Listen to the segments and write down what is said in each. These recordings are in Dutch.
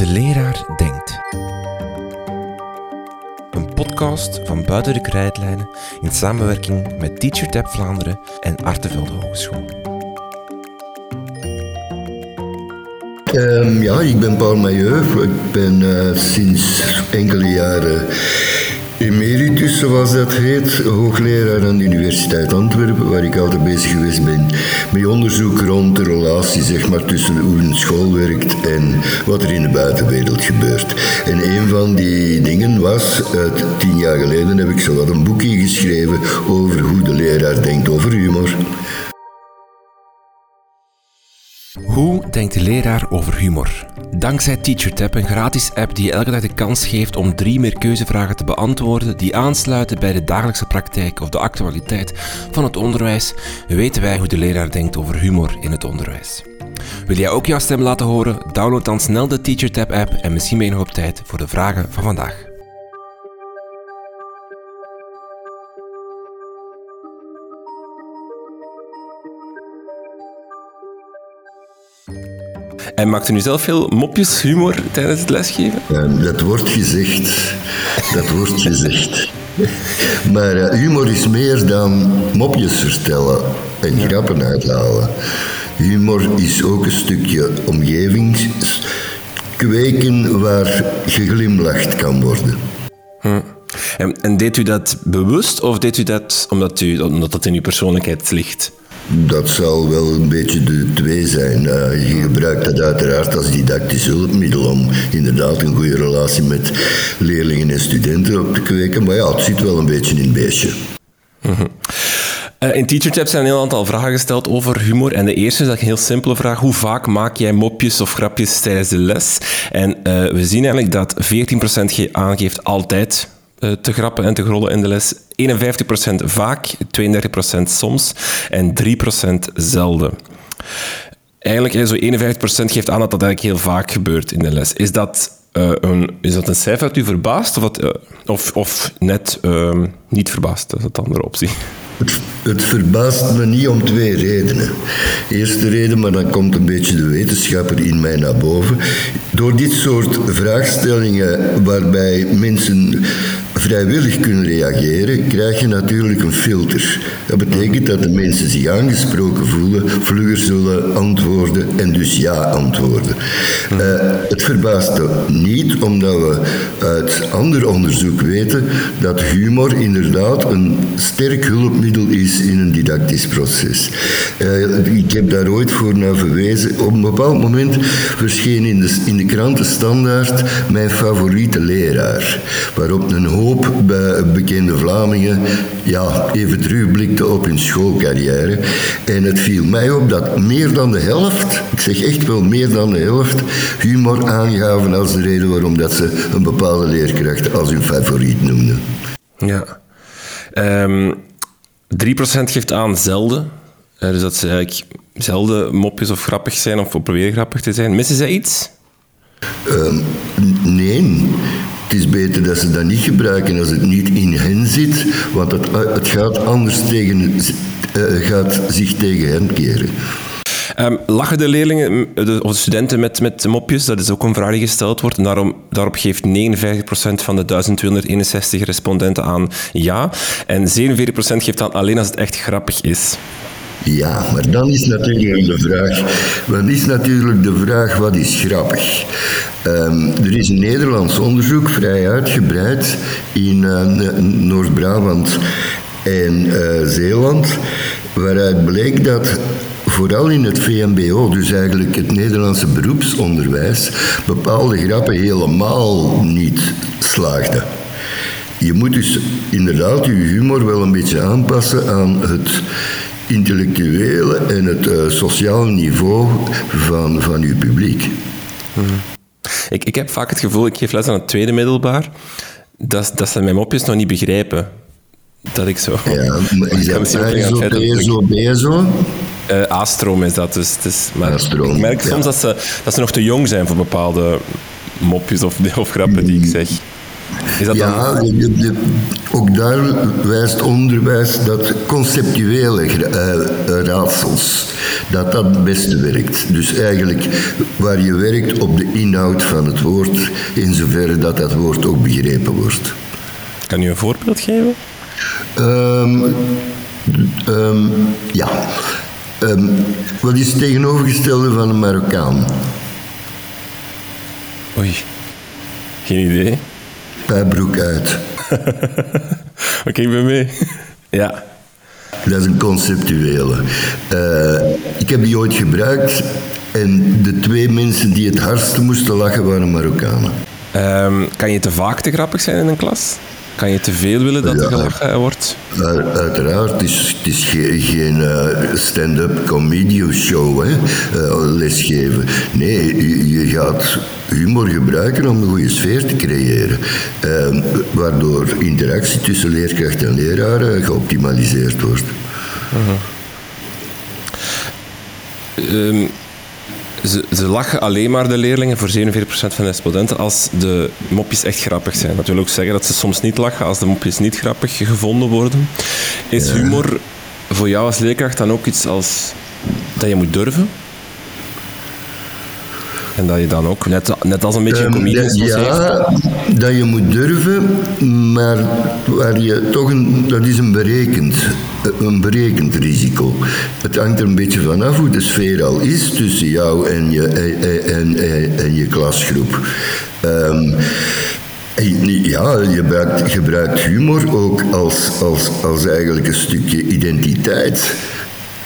De leraar denkt. Een podcast van Buiten de Krijtlijnen in samenwerking met TeacherTap Vlaanderen en Artevelde Hogeschool. Um, ja, ik ben Paul Mailleu. Ik ben uh, sinds enkele jaren Emeritus, zoals dat heet, hoogleraar aan de Universiteit Antwerpen, waar ik altijd bezig geweest ben met onderzoek rond de relatie zeg maar, tussen hoe een school werkt en wat er in de buitenwereld gebeurt. En een van die dingen was, tien jaar geleden heb ik zo wat een boekje geschreven over hoe de leraar denkt over humor. Hoe denkt de leraar over humor? Dankzij TeacherTap, een gratis app die je elke dag de kans geeft om drie meer keuzevragen te beantwoorden die aansluiten bij de dagelijkse praktijk of de actualiteit van het onderwijs, weten wij hoe de leraar denkt over humor in het onderwijs. Wil jij ook jouw stem laten horen? Download dan snel de TeacherTap app en misschien ben je nog op tijd voor de vragen van vandaag. En maakt u nu zelf veel mopjes, humor tijdens het lesgeven? dat wordt gezegd. Dat wordt gezegd. Maar uh, humor is meer dan mopjes vertellen en grappen uithalen. Humor is ook een stukje omgevingskweken waar geglimlacht kan worden. Hm. En, en, deed u dat bewust of deed u dat omdat, u, omdat dat in uw persoonlijkheid ligt? Dat zal wel een beetje de twee zijn. Uh, je gebruikt dat uiteraard als didactisch hulpmiddel om inderdaad een goede relatie met leerlingen en studenten op te kweken. Maar ja, het zit wel een beetje in het beestje. Mhm. Uh, in TeacherTap zijn een heel aantal vragen gesteld over humor. En de eerste is een heel simpele vraag. Hoe vaak maak jij mopjes of grapjes tijdens de les? En uh, we zien eigenlijk dat 14% aangeeft altijd te grappen en te grollen in de les. 51% vaak, 32% soms en 3% zelden. Eigenlijk, zo 51% geeft aan dat dat eigenlijk heel vaak gebeurt in de les. Is dat, uh, een, is dat een cijfer dat u verbaast of, uh, of, of net uh, niet verbaast? Dat is een andere optie. Het, verbaast me niet om twee redenen. Eerste reden, maar dan komt een beetje de wetenschapper in mij naar boven. Door dit soort vraagstellingen waarbij mensen vrijwillig kunnen reageren, krijg je natuurlijk een filter. Dat betekent dat de mensen zich aangesproken voelen, vlugger zullen antwoorden en dus ja antwoorden. Uh, het verbaast niet, omdat we uit ander onderzoek weten dat humor inderdaad een sterk hulpmiddel is in een didactisch proces. Uh, ik heb daar ooit voor naar verwezen. Op een bepaald moment verscheen in de, in de standaard mijn favoriete leraar, waarop een hoop hoop bekende Vlamingen ja, even terugblikten op hun schoolcarrière. En het viel mij op dat meer dan de helft, ik zeg echt wel meer dan de helft, humor aangaven als de reden waarom dat ze een bepaalde leerkracht als hun favoriet noemden. Ja. Um, ehm, 3% geeft aan zelden. Uh, dus dat ze eigenlijk zelden mopjes of grappig zijn of proberen grappig te zijn. Missen zij iets? Um, nee. Het is beter dat ze dat niet gebruiken als het niet in hen zit, want het, het gaat anders tegen, uh, gaat zich tegen hen keren. Um, lachen de leerlingen of de studenten met, met mopjes? Dat is ook een vraag die gesteld wordt. En daarom, daarop geeft 59% van de 1261 respondenten aan ja. En 47% geeft aan alleen als het echt grappig is. Ja, maar dan is natuurlijk de vraag, wat is natuurlijk de vraag, wat is grappig? Um, er is een Nederlands onderzoek, vrij uitgebreid, in uh, Noord-Brabant en uh, Zeeland, waaruit bleek dat vooral in het VMBO, dus eigenlijk het Nederlandse beroepsonderwijs, bepaalde grappen helemaal niet slaagden. Je moet dus inderdaad je humor wel een beetje aanpassen aan het intellectuele en het uh, sociale niveau van, van uw publiek. Hmm. Ik, ik heb vaak het gevoel, ik geef les aan het tweede middelbaar, dat, dat ze mijn mopjes nog niet begrijpen. Dat ik zo... Ja, maar is dat zo, B, zo, Uh, A-stroom is dat, dus, dus maar ik merk soms dat, ze, dat ze nog te jong zijn voor bepaalde mopjes of, of grappen die ik zeg. Is dat ja, dan... de- de- ook daar wijst onderwijs dat conceptuele eh, raadsels, dat dat het beste werkt. Dus eigenlijk waar je werkt op de inhoud van het woord, in zoverre dat dat woord ook begrepen wordt. Kan u een voorbeeld geven? Ehm, ehm, ja. Ehm, wat is het tegenovergestelde van een Marokkaan? Oei. Geen idee. Pijbroek uit. Oké, ik ben mee. Ja. Dat is een conceptuele. Eh, ik heb die ooit gebruikt en de twee mensen die het hardste moesten lachen waren Marokkanen. Ehm, kan je te vaak te grappig zijn in een klas? Kan je te veel willen dat er Ja. gelachen wordt? Uiteraard, het is, het is ge- geen eh, stand-up comedy show, hè, eh, lesgeven. Nee, je, gaat humor gebruiken om een goede sfeer te creëren. eh, waardoor interactie tussen leerkracht en leraar eh, geoptimaliseerd wordt. Ehm, ze, ze lachen alleen maar de leerlingen voor 47% van de respondenten als de mopjes echt grappig zijn. Dat wil ook zeggen dat ze soms niet lachen als de mopjes niet grappig gevonden worden. Is humor voor jou als leerkracht dan ook iets als dat je moet durven? En dat je dan ook, net, net als een beetje een Ehm, dat- heeft, ja, dat je moet durven, maar waar je toch een, dat is een berekend, een berekend risico. Het hangt er een beetje vanaf hoe de sfeer al is tussen jou en je, en, en, je klasgroep. Ehm, ja, je gebruikt, gebruikt humor ook als, als, als eigenlijk een stukje identiteit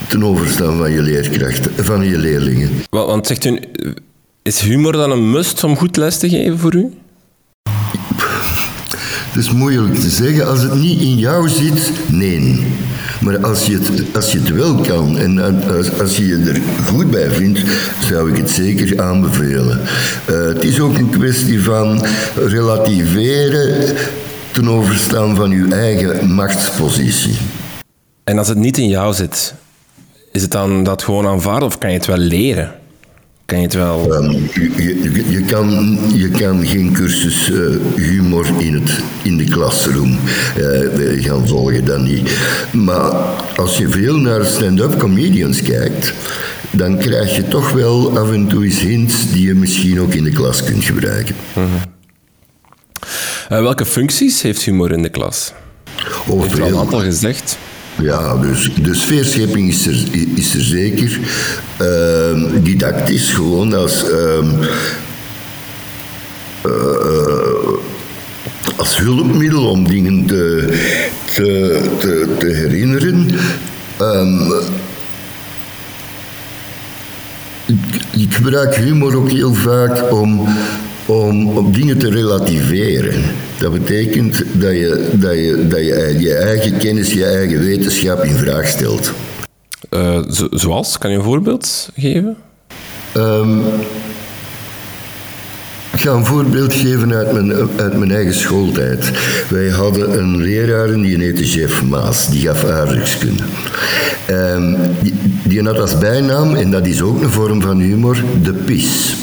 ten overstaan van je leerkrachten, van je leerlingen. Wa- Want zegt u, is humor dan een must om goed les te geven voor u? Het is moeilijk te zeggen. Als het niet in jou zit, nee. Maar als je het, als je het wel kan en als, als je je er goed bij vindt, zou ik het zeker aanbevelen. Eh, het is ook een kwestie van relativeren ten overstaan van je eigen machtspositie. En als het niet in jou zit, is het dan dat gewoon aanvaarden of kan je het wel leren? Kan je het wel... Ehm, je, je, je kan, je kan geen cursus eh, humor in, het, in de classroom eh, gaan volgen, dat niet. Maar als je veel naar stand-up comedians kijkt, dan krijg je toch wel af en toe eens hints die je misschien ook in de klas kunt gebruiken. Eh, welke functies heeft humor in de klas? Hebt er al een veel. aantal gezegd. Ja, dus de sfeerschepping is er, is er zeker. Ehm, didactisch, gewoon als, ehm, eh, als hulpmiddel om dingen te, te, te, te herinneren. Ehm, ik, ik gebruik humor ook heel vaak om, om, om dingen te relativeren. Dat betekent dat je, dat, je, dat je je eigen kennis, je eigen wetenschap in vraag stelt. Eh, zo- zoals? Kan je een voorbeeld geven? Ehm, ik ga een voorbeeld geven uit mijn, uit mijn eigen schooltijd. Wij hadden een leraar en die heette Jeff Maas, die gaf aardrijkskunde. Ehm, die, die had als bijnaam, en dat is ook een vorm van humor, de pis.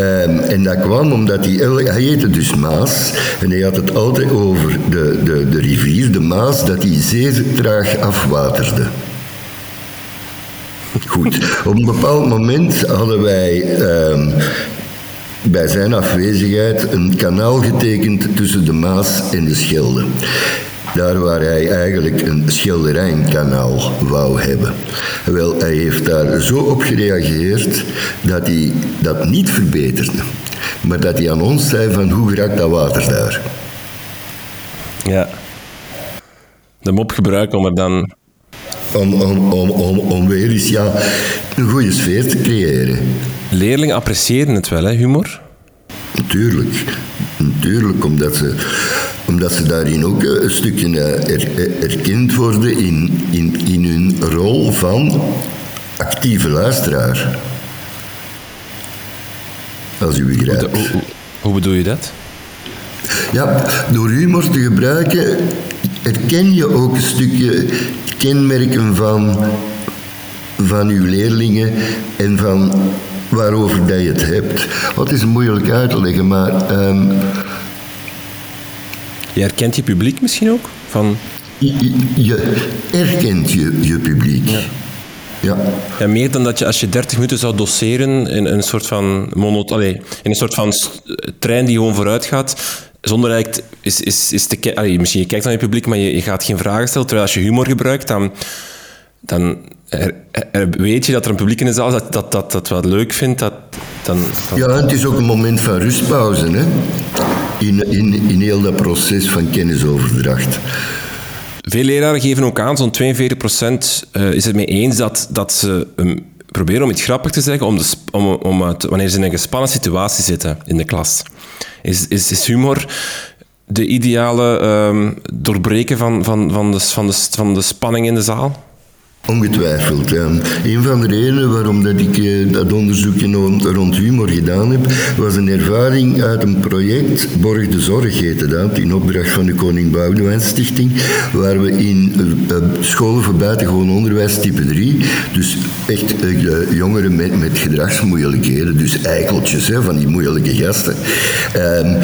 Ehm, en dat kwam omdat hij, hij heette dus Maas en hij had het altijd over de, de, de rivier, de Maas, dat hij zeer traag afwaterde. Goed, op een bepaald moment hadden wij ehm, bij zijn afwezigheid een kanaal getekend tussen de Maas en de Schelde. Daar waar hij eigenlijk een Schelderijnkanaal wou hebben. Wel, hij heeft daar zo op gereageerd dat hij dat niet verbeterde. Maar dat hij aan ons zei van hoe raakt dat water daar? Ja. De mop gebruiken om er dan... Om, om, om, om, om weer eens ja, een goede sfeer te creëren. Leerlingen appreciëren het wel, hè, humor? Natuurlijk. Natuurlijk, omdat ze, omdat ze daarin ook eh, een stukje eh, er- er- erkend worden in, in, in hun rol van actieve luisteraar. Als u begrijpt. hoe, hoe- hoe bedoel je dat? Ja, door humor te gebruiken herken je ook een stukje kenmerken van, van uw leerlingen en van waarover dat je het hebt. Wat is moeilijk uit te leggen, maar ehm, Je herkent je publiek misschien ook? Van... Je, je herkent je, je publiek. Ja. Ja. ja. meer dan dat je als je 30 minuten zou doseren in een soort van monot, allez, in een soort van trein die gewoon vooruit gaat, zonder eigenlijk is, is, is te allee, misschien je kijkt naar je publiek, maar je, je gaat geen vragen stellen. Terwijl als je humor gebruikt, dan, dan weet je dat er een publiek in de zaal is dat dat, dat, dat wat leuk vindt. Dat, dan, Ja, het is ook een moment van rustpauze hè? In, in, in heel dat proces van kennisoverdracht. Veel leraren geven ook aan, zo'n 42% uh, is het mee eens dat, dat ze um, proberen om iets grappig te zeggen om de, om, om wanneer ze in een gespannen situatie zitten in de klas. Is, is, is humor de ideale um, doorbreken van, van, van, de, van, de, van de spanning in de zaal? Ongetwijfeld. Een van de redenen waarom dat ik eh, dat onderzoekje rond humor gedaan heb, was een ervaring uit een project, Borg de Zorg heette dat, in opdracht van de Koning Boudewijn Stichting, waar we in uh, scholen voor buitengewoon onderwijs type 3, dus echt jongeren met, met gedragsmoeilijkheden, dus eikeltjes hè, van die moeilijke gasten, ehm,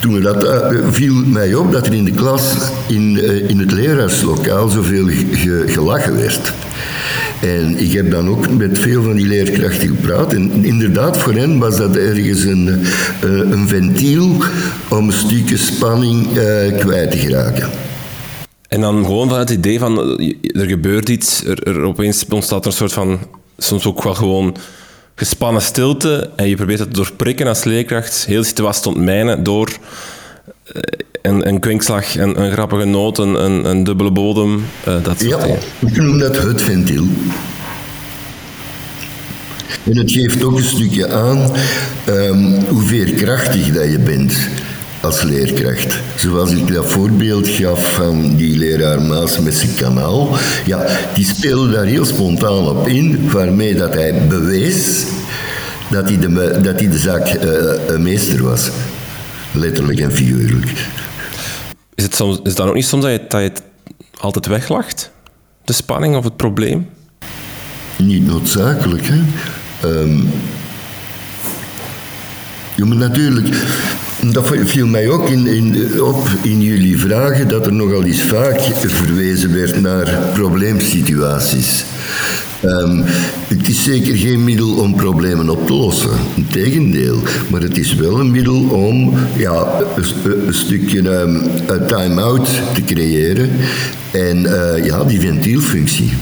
toen dat uh, viel mij op dat er in de klas, in, uh, in het leraarslokaal, zoveel gelachen werd. En ik heb dan ook met veel van die leerkrachten gepraat. En inderdaad, voor hen was dat ergens een, uh, een ventiel om een stukje spanning kwijt te geraken. En dan gewoon van het idee van, er gebeurt iets, er, er opeens ontstaat er een soort van, soms ook wel gewoon gespannen stilte en je probeert het te doorprikken als leerkracht, heel situatie te ontmijnen door eh, een, een kwinkslag, een, een grappige noot, een, een, dubbele bodem, uh, dat soort ja, dingen. ik noem dat het ventiel. En het geeft ook een stukje aan um, hoe veerkrachtig dat je bent als leerkracht. Zoals ik dat voorbeeld gaf van die leraar Maas met zijn kanaal. Ja, die speelde daar heel spontaan op in, waarmee dat hij bewees dat hij de, dat hij de zaak uh, een meester was. Letterlijk en figuurlijk. Is het, soms, is het dan ook niet soms dat je, dat je het altijd weglacht? De spanning of het probleem? Niet noodzakelijk, hè. Um, natuurlijk, dat viel mij ook in, in, op in jullie vragen, dat er nogal eens vaak verwezen werd naar probleemsituaties. Um, het is zeker geen middel om problemen op te lossen. Integendeel. Maar het is wel een middel om ja, een, een stukje um, time-out te creëren. En uh, ja, die ventielfunctie.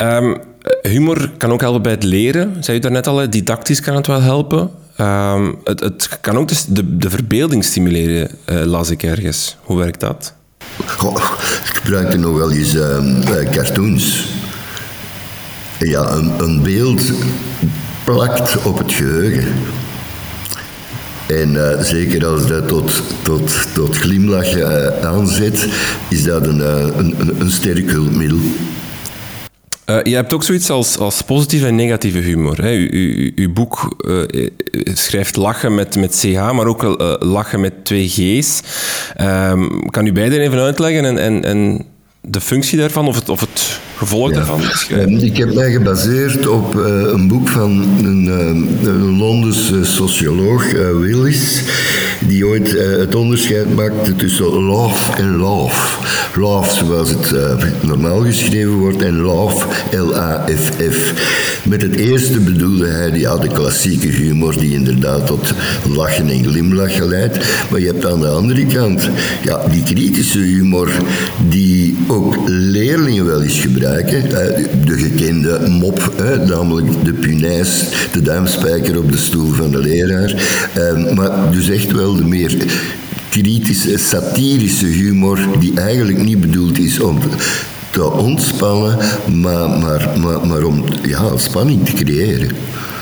Um, humor kan ook helpen bij het leren. Zei u daarnet al, didactisch kan het wel helpen. Um, het, het, kan ook dus de, de verbeelding stimuleren, uh, las ik ergens. Hoe werkt dat? Goh, ik gebruikte nog wel eens uh, cartoons. Ja, een, een, beeld plakt op het geheugen. En uh, zeker als dat tot, tot, tot glimlachen aanzet, is dat een, een, een sterk hulpmiddel. Uh, je hebt ook zoiets als, als positieve en negatieve humor. Hè. Uw boek uh, schrijft lachen met, met CH, maar ook uh, lachen met twee G's. Um, kan u beide even uitleggen en, en, en de functie daarvan of het, of het gevolg daarvan? Ehm, ik heb mij gebaseerd op uh, een boek van een, uh, een Londense socioloog, uh, Willis, die ooit het onderscheid maakte tussen love en love. Love zoals het normaal geschreven wordt en love, L-A-F-F. Met het eerste bedoelde hij ja, de klassieke humor die inderdaad tot lachen en glimlachen leidt. Maar je hebt aan de andere kant ja, die kritische humor die ook leerlingen wel eens gebruiken. De gekende mop, namelijk de punaise, de duimspijker op de stoel van de leraar. Ehm, maar dus echt wel de meer kritische, satirische humor die eigenlijk niet bedoeld is om te ontspannen, maar, maar, maar, maar om ja, spanning te creëren.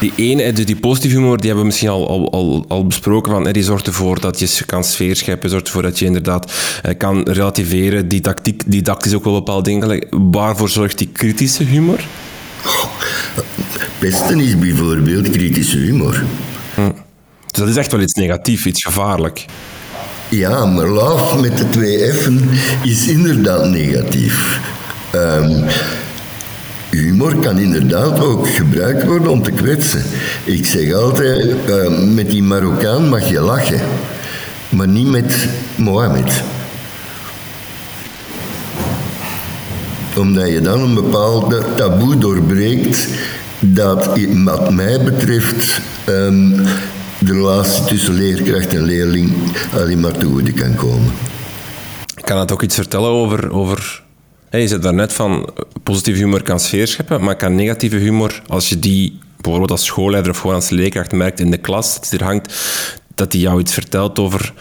Die ene, die positieve humor, die hebben we misschien al, al, al besproken. Van, die zorgt ervoor dat je kan sfeer scheppen, zorgt ervoor dat je inderdaad eh, kan relativeren. Didactiek, didactisch ook wel bepaalde dingen. Waarvoor zorgt die kritische humor? Pesten is bijvoorbeeld kritische humor. Hm. Dus dat is echt wel iets negatiefs, iets gevaarlijk. Ja, maar love met de twee F'en is inderdaad negatief. Um, Humor kan inderdaad ook gebruikt worden om te kwetsen. Ik zeg altijd, uh, met die Marokkaan mag je lachen. maar niet met Mohammed. Omdat je dan een bepaald taboe doorbreekt dat wat mij betreft um, de relatie tussen leerkracht en leerling alleen maar te goede kan komen. Kan het ook iets vertellen over, over hey, je zei daarnet van positieve humor kan sfeer scheppen, maar kan negatieve humor, als je die bijvoorbeeld als schoolleider of gewoon als leerkracht merkt in de klas, dat er hangt, dat die jou iets vertelt over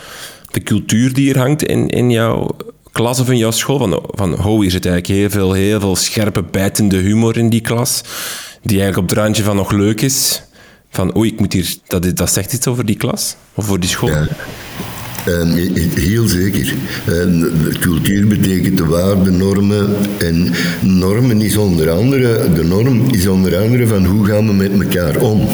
de cultuur die er hangt in, in jouw klas of in jouw school? Van, van oh, hier zit eigenlijk heel veel, heel veel scherpe, bijtende humor in die klas, die eigenlijk op het randje van nog leuk is. Van, oei, ik moet hier... Dat, dat zegt iets over die klas? Of voor die school? Ja. Ehm, heel zeker. Ehm, cultuur betekent de waarden, normen. En normen is onder andere, de norm is onder andere van hoe gaan we met elkaar om.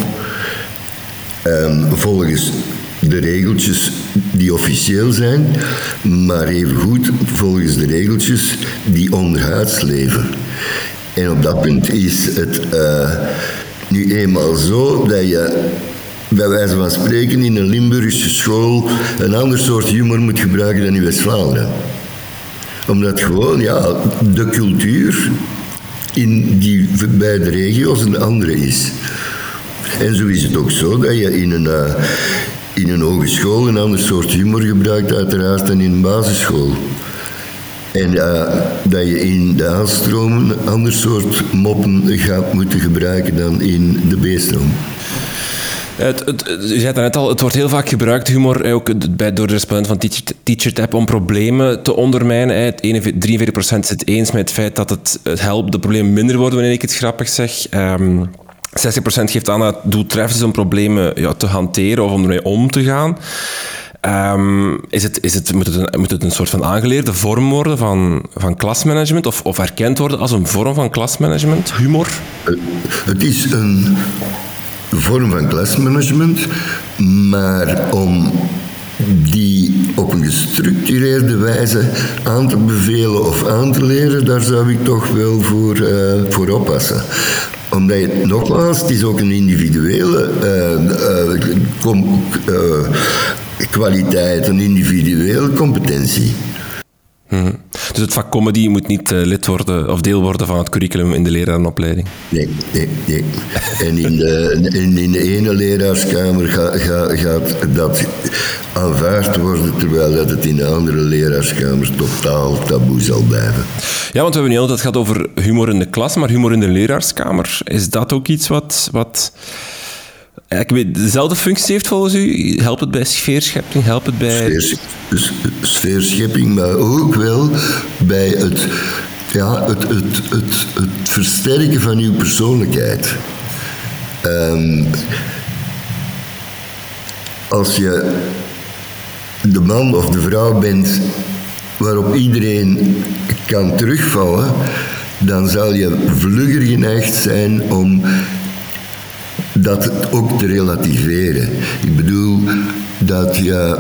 Um, volgens de regeltjes die officieel zijn, maar evengoed volgens de regeltjes die onderhuids leven. En op dat punt is het uh, nu eenmaal zo dat je bij wijze van spreken in een Limburgse school een ander soort humor moet gebruiken dan in West-Vlaanderen. Omdat gewoon ja, de cultuur in die beide regio's een andere is. En zo is het ook zo dat je in een, uh, in een hogeschool een ander soort humor gebruikt, uiteraard, dan in een basisschool. En uh, dat je in de aanstromen een ander soort moppen gaat moeten gebruiken dan in de B-stroom. Het, het, je zei net al, het wordt heel vaak gebruikt, humor, ook bij, door de respondent van Teacher, TeacherTap, om problemen te ondermijnen. 43% zit eens met het feit dat het, het helpt de problemen minder worden wanneer ik het grappig zeg. Um, ehm, 60% geeft aan dat het doeltreffend is om problemen ja, te hanteren of om ermee om te gaan. Um, is het, is het, moet, het een, moet het een soort van aangeleerde vorm worden van, van klasmanagement of, of erkend worden als een vorm van klasmanagement, humor? Het is een vorm van klasmanagement, maar om die op een gestructureerde wijze aan te bevelen of aan te leren, daar zou ik toch wel voor, uh, voor oppassen omdat je, nogmaals, het is ook een individuele uh, uh, kwaliteit, een individuele competentie. Mhm. Dus het vak comedy moet niet uh, lid worden of deel worden van het curriculum in de lerarenopleiding? Nee, nee, nee. En in de, in, in de ene leraarskamer ga, ga, gaat dat aanvaard worden, terwijl dat het in de andere leraarskamer totaal taboe zal blijven. Ja, want we hebben niet altijd het gaat over humor in de klas, maar humor in de leraarskamer. Is dat ook iets wat... wat ik weet, dezelfde functie heeft volgens u? Helpt het bij sfeerschepping? Helpt het bij... sfeerschepping, maar ook wel bij het, ja, het, het, het, het versterken van uw persoonlijkheid. Um, als je de man of de vrouw bent waarop iedereen kan terugvallen, dan zal je vlugger geneigd zijn om dat ook te relativeren. Ik bedoel dat je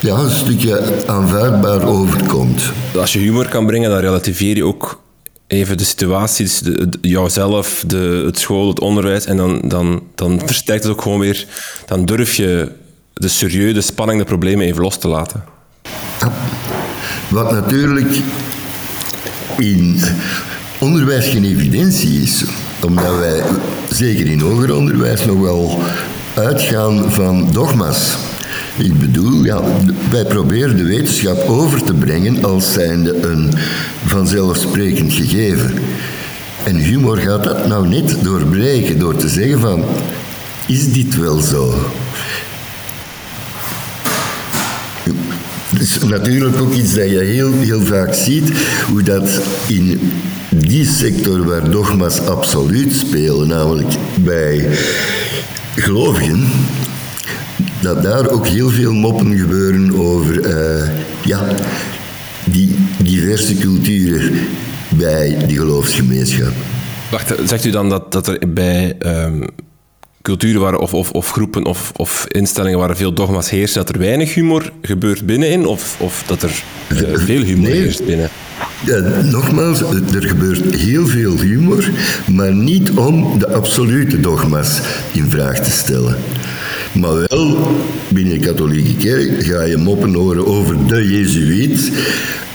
ja, een stukje aanvaardbaar overkomt. Als je humor kan brengen, dan relativeer je ook even de situaties, de, jouzelf, de, het school, het onderwijs. En dan, dan, dan versterkt het ook gewoon weer. Dan durf je de serieuze, spanning, de problemen even los te laten. Wat natuurlijk in onderwijs geen evidentie is omdat wij, zeker in hoger onderwijs, nog wel uitgaan van dogma's. Ik bedoel, ja, wij proberen de wetenschap over te brengen als zijnde een vanzelfsprekend gegeven. En humor gaat dat nou net doorbreken door te zeggen van, is dit wel zo? Het is natuurlijk ook iets dat je heel, heel vaak ziet, hoe dat in die sector waar dogma's absoluut spelen, namelijk bij gelovigen, dat daar ook heel veel moppen gebeuren over uh, ja, die diverse culturen bij die geloofsgemeenschap. Wacht, zegt u dan dat, dat er bij um, culturen waren, of, of, of groepen of, of instellingen waar veel dogma's heersen, dat er weinig humor gebeurt binnenin, of, of dat er uh, veel humor nee. heerst binnen? Ja, nogmaals, er gebeurt heel veel humor, maar niet om de absolute dogma's in vraag te stellen. Maar wel, binnen de katholieke kerk ga je moppen horen over de Jezuïet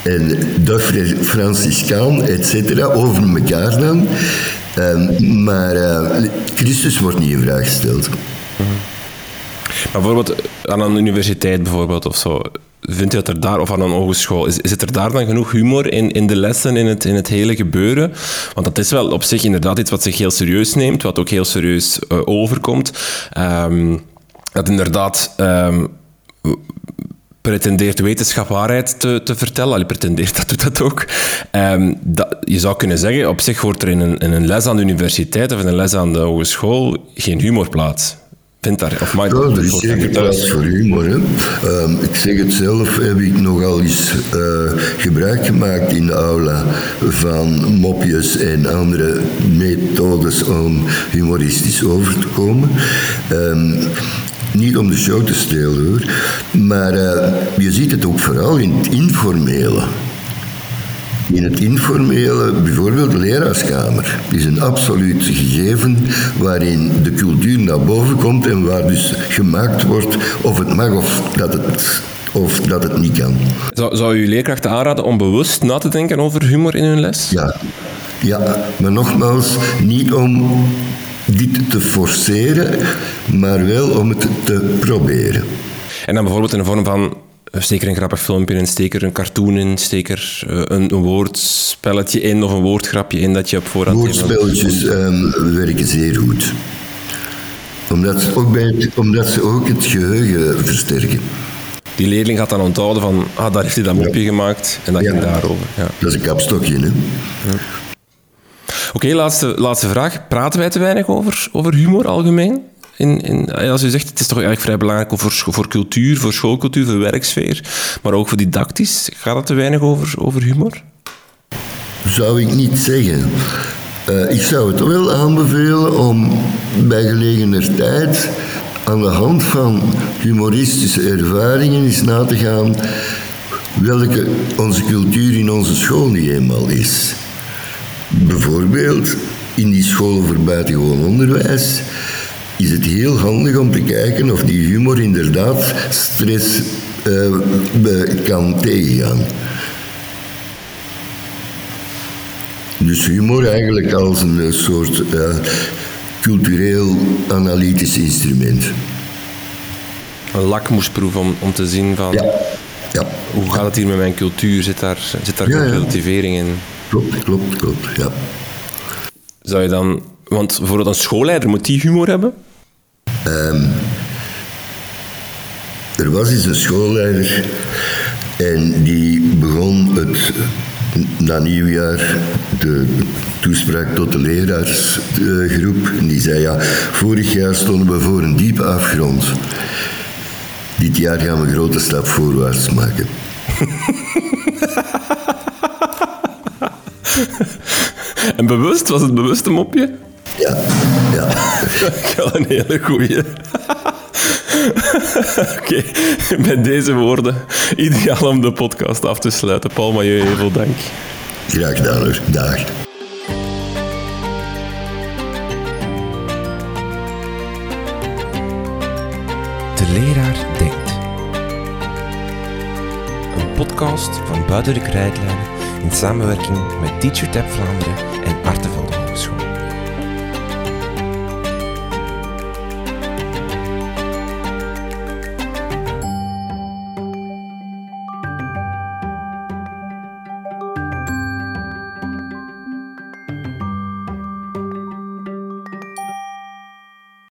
en de Franciscaan, et cetera, over elkaar dan. Um, maar uh, Christus wordt niet in vraag gesteld. Bijvoorbeeld aan een universiteit bijvoorbeeld of zo, vind je dat er daar, of aan een hogeschool, is, het er daar dan genoeg humor in, in de lessen, in het, in het hele gebeuren? Want dat is wel op zich inderdaad iets wat zich heel serieus neemt, wat ook heel serieus uh, overkomt. Um, dat inderdaad um, pretendeert wetenschap waarheid te, te vertellen. Allee, pretendeert, dat doet dat ook. Um, dat, je zou kunnen zeggen, op zich wordt er in een, in een les aan de universiteit of in een les aan de hogeschool geen humor plaats vindt daar, of ja, er is zeker plaats voor humor. Um, ik zeg het zelf, heb ik nogal eens uh, gebruik gemaakt in de aula van mopjes en andere methodes om humoristisch over te komen. Um, niet om de show te stelen hoor, maar uh, je ziet het ook vooral in het informele. In het informele, bijvoorbeeld de leraarskamer, is een absoluut gegeven waarin de cultuur naar boven komt en waar dus gemaakt wordt of het mag of dat het of dat het niet kan. Zou, zou u leerkrachten aanraden om bewust na te denken over humor in hun les? Ja, ja maar nogmaals, niet om dit te forceren, maar wel om het te proberen. En dan bijvoorbeeld in de vorm van steek er een grappig filmpje in, steek er een cartoon in, steek er eh, een, een woordspelletje in of een woordgrapje in dat je op voorhand... Woordspelletjes um, werken zeer goed. Omdat ze, ook bij omdat ze ook het geheugen versterken. Die leerling gaat dan onthouden van, ah, daar heeft hij dat mopje gemaakt en dat ging daarover. Ja. Dat is een kapstokje, hè. Ja. Oké, laatste, laatste vraag. Praten wij te weinig over, over humor algemeen? In, in, als u zegt, het is toch eigenlijk vrij belangrijk voor, voor cultuur, voor schoolcultuur, voor werksfeer, maar ook voor didactisch. Gaat het te weinig over, over humor? Zou ik niet zeggen. Uh, ik zou het wel aanbevelen om bij gelegener tijd aan de hand van humoristische ervaringen eens na te gaan welke onze cultuur in onze school niet eenmaal is. Bijvoorbeeld in die school voor buitengewoon onderwijs is het heel handig om te kijken of die humor inderdaad stress uh, kan tegengaan. Dus humor eigenlijk als een soort uh, cultureel analytisch instrument. Een lakmoesproef om, om te zien van... Ja. Ja. Hoe gaat het hier met mijn cultuur? Zit daar, zit daar ja, relativering in? Klopt, klopt, klopt, ja. Zou je dan... Want bijvoorbeeld een schoolleider, moet die humor hebben? Um, er was eens een schoolleider en die begon het na nieuwjaar de toespraak tot de leraarsgroep. En die zei, ja, vorig jaar stonden we voor een diepe afgrond. Dit jaar gaan we een grote stap voorwaarts maken. en bewust? Was het bewust een mopje? Ja, ja. Wel een hele goeie. Oké, met deze woorden ideaal om de podcast af te sluiten. Paul Mailleu, heel veel dank. Graag gedaan hoor. Dag. De leraar denkt. Een podcast van Buiten de Krijtlijnen in samenwerking met TeacherTap Vlaanderen en Artevelde.